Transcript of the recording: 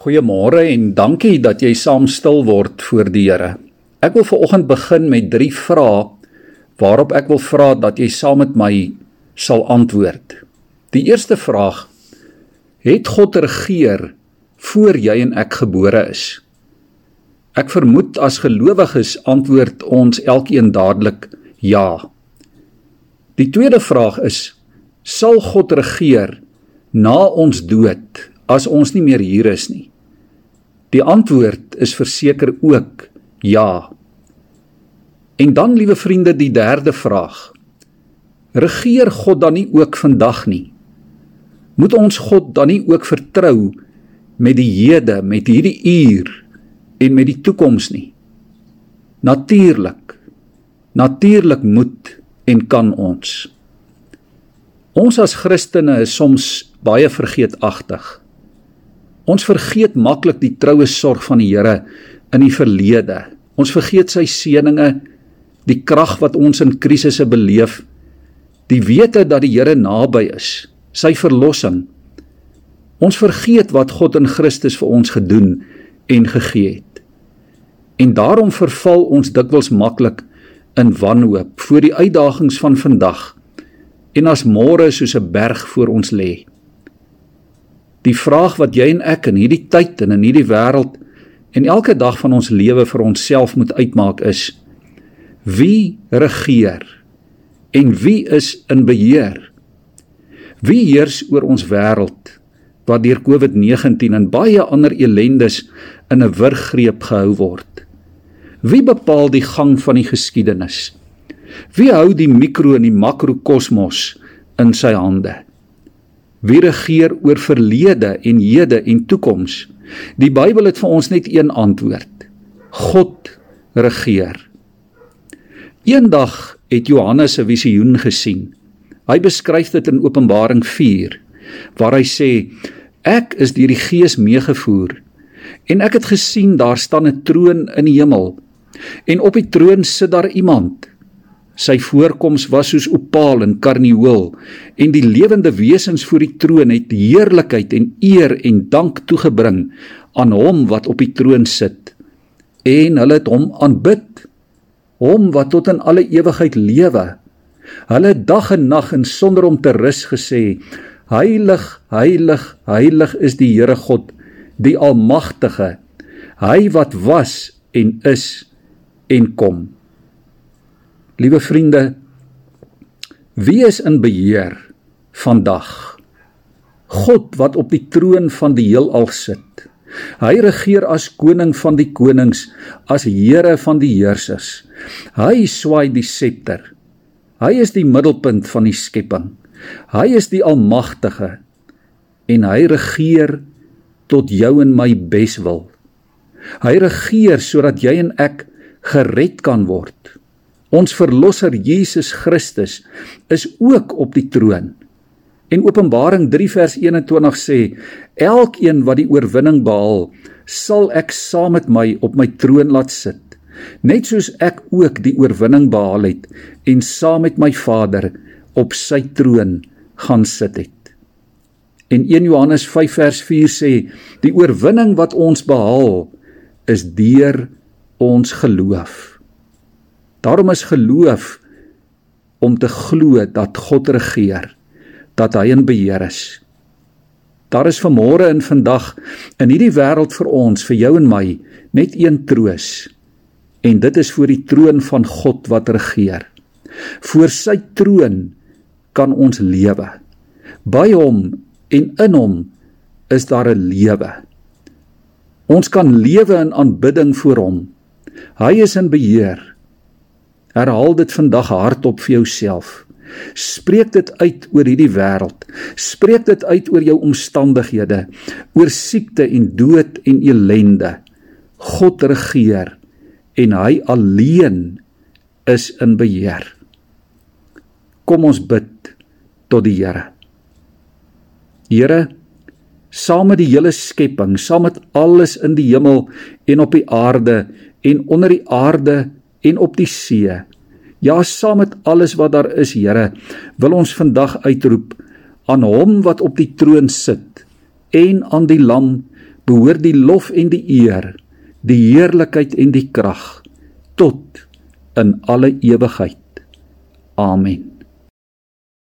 Goeiemôre en dankie dat jy saam stil word voor die Here. Ek wil veraloggend begin met 3 vrae waarop ek wil vra dat jy saam met my sal antwoord. Die eerste vraag: Het God regeer voor jy en ek gebore is? Ek vermoed as gelowiges antwoord ons elkeen dadelik ja. Die tweede vraag is: Sal God regeer na ons dood as ons nie meer hier is nie? Die antwoord is verseker ook ja. En dan liewe vriende, die derde vraag. Regeer God dan nie ook vandag nie? Moet ons God dan nie ook vertrou met die hede, met hierdie uur en met die toekoms nie? Natuurlik. Natuurlik moet en kan ons. Ons as Christene is soms baie vergeetagtig. Ons vergeet maklik die troue sorg van die Here in die verlede. Ons vergeet sy seëninge, die krag wat ons in krisisse beleef, die wete dat die Here naby is, sy verlossing. Ons vergeet wat God in Christus vir ons gedoen en gegee het. En daarom verval ons dikwels maklik in wanhoop voor die uitdagings van vandag en as môre soos 'n berg voor ons lê. Die vraag wat jy en ek in hierdie tyd en in hierdie wêreld en elke dag van ons lewe vir onsself moet uitmaak is: Wie regeer? En wie is in beheer? Wie heers oor ons wêreld wat deur COVID-19 en baie ander ellendes in 'n wurggreep gehou word? Wie bepaal die gang van die geskiedenis? Wie hou die mikro en die makrokosmos in sy hande? Wie regeer oor verlede en hede en toekoms? Die Bybel het vir ons net een antwoord. God regeer. Eendag het Johannes 'n visioen gesien. Hy beskryf dit in Openbaring 4 waar hy sê: Ek is deur die Gees meegevoer en ek het gesien daar staan 'n troon in die hemel en op die troon sit daar iemand Sy voorkoms was soos opaal en karnieul en die lewende wesens voor die troon het heerlikheid en eer en dank toegebring aan hom wat op die troon sit en hulle het hom aanbid hom wat tot in alle ewigheid lewe. Hulle dag en nag en sonder om te rus gesê heilig heilig heilig is die Here God die almagtige hy wat was en is en kom Liewe vriende, wie is in beheer vandag? God wat op die troon van die heelal sit. Hy regeer as koning van die konings, as Here van die heersers. Hy swaai die scepter. Hy is die middelpunt van die skepping. Hy is die almagtige en hy regeer tot jou en my beswil. Hy regeer sodat jy en ek gered kan word. Ons verlosser Jesus Christus is ook op die troon. En Openbaring 3 vers 21 sê: Elkeen wat die oorwinning behaal, sal ek saam met my op my troon laat sit, net soos ek ook die oorwinning behaal het en saam met my Vader op sy troon gaan sit het. En 1 Johannes 5 vers 4 sê: Die oorwinning wat ons behaal is deur ons geloof. Daarom is geloof om te glo dat God regeer, dat hy in beheer is. Daar is vanmôre en vandag in hierdie wêreld vir ons, vir jou en my, net een troos. En dit is voor die troon van God wat regeer. Voor sy troon kan ons lewe. By hom en in hom is daar 'n lewe. Ons kan lewe in aanbidding voor hom. Hy is in beheer. Herhaal dit vandag hardop vir jouself. Spreek dit uit oor hierdie wêreld. Spreek dit uit oor jou omstandighede, oor siekte en dood en elende. God regeer en hy alleen is in beheer. Kom ons bid tot die Here. Here, saam met die hele skepping, saam met alles in die hemel en op die aarde en onder die aarde en op die see. Ja, saam met alles wat daar is, Here, wil ons vandag uitroep aan hom wat op die troon sit en aan die lam behoort die lof en die eer, die heerlikheid en die krag tot in alle ewigheid. Amen.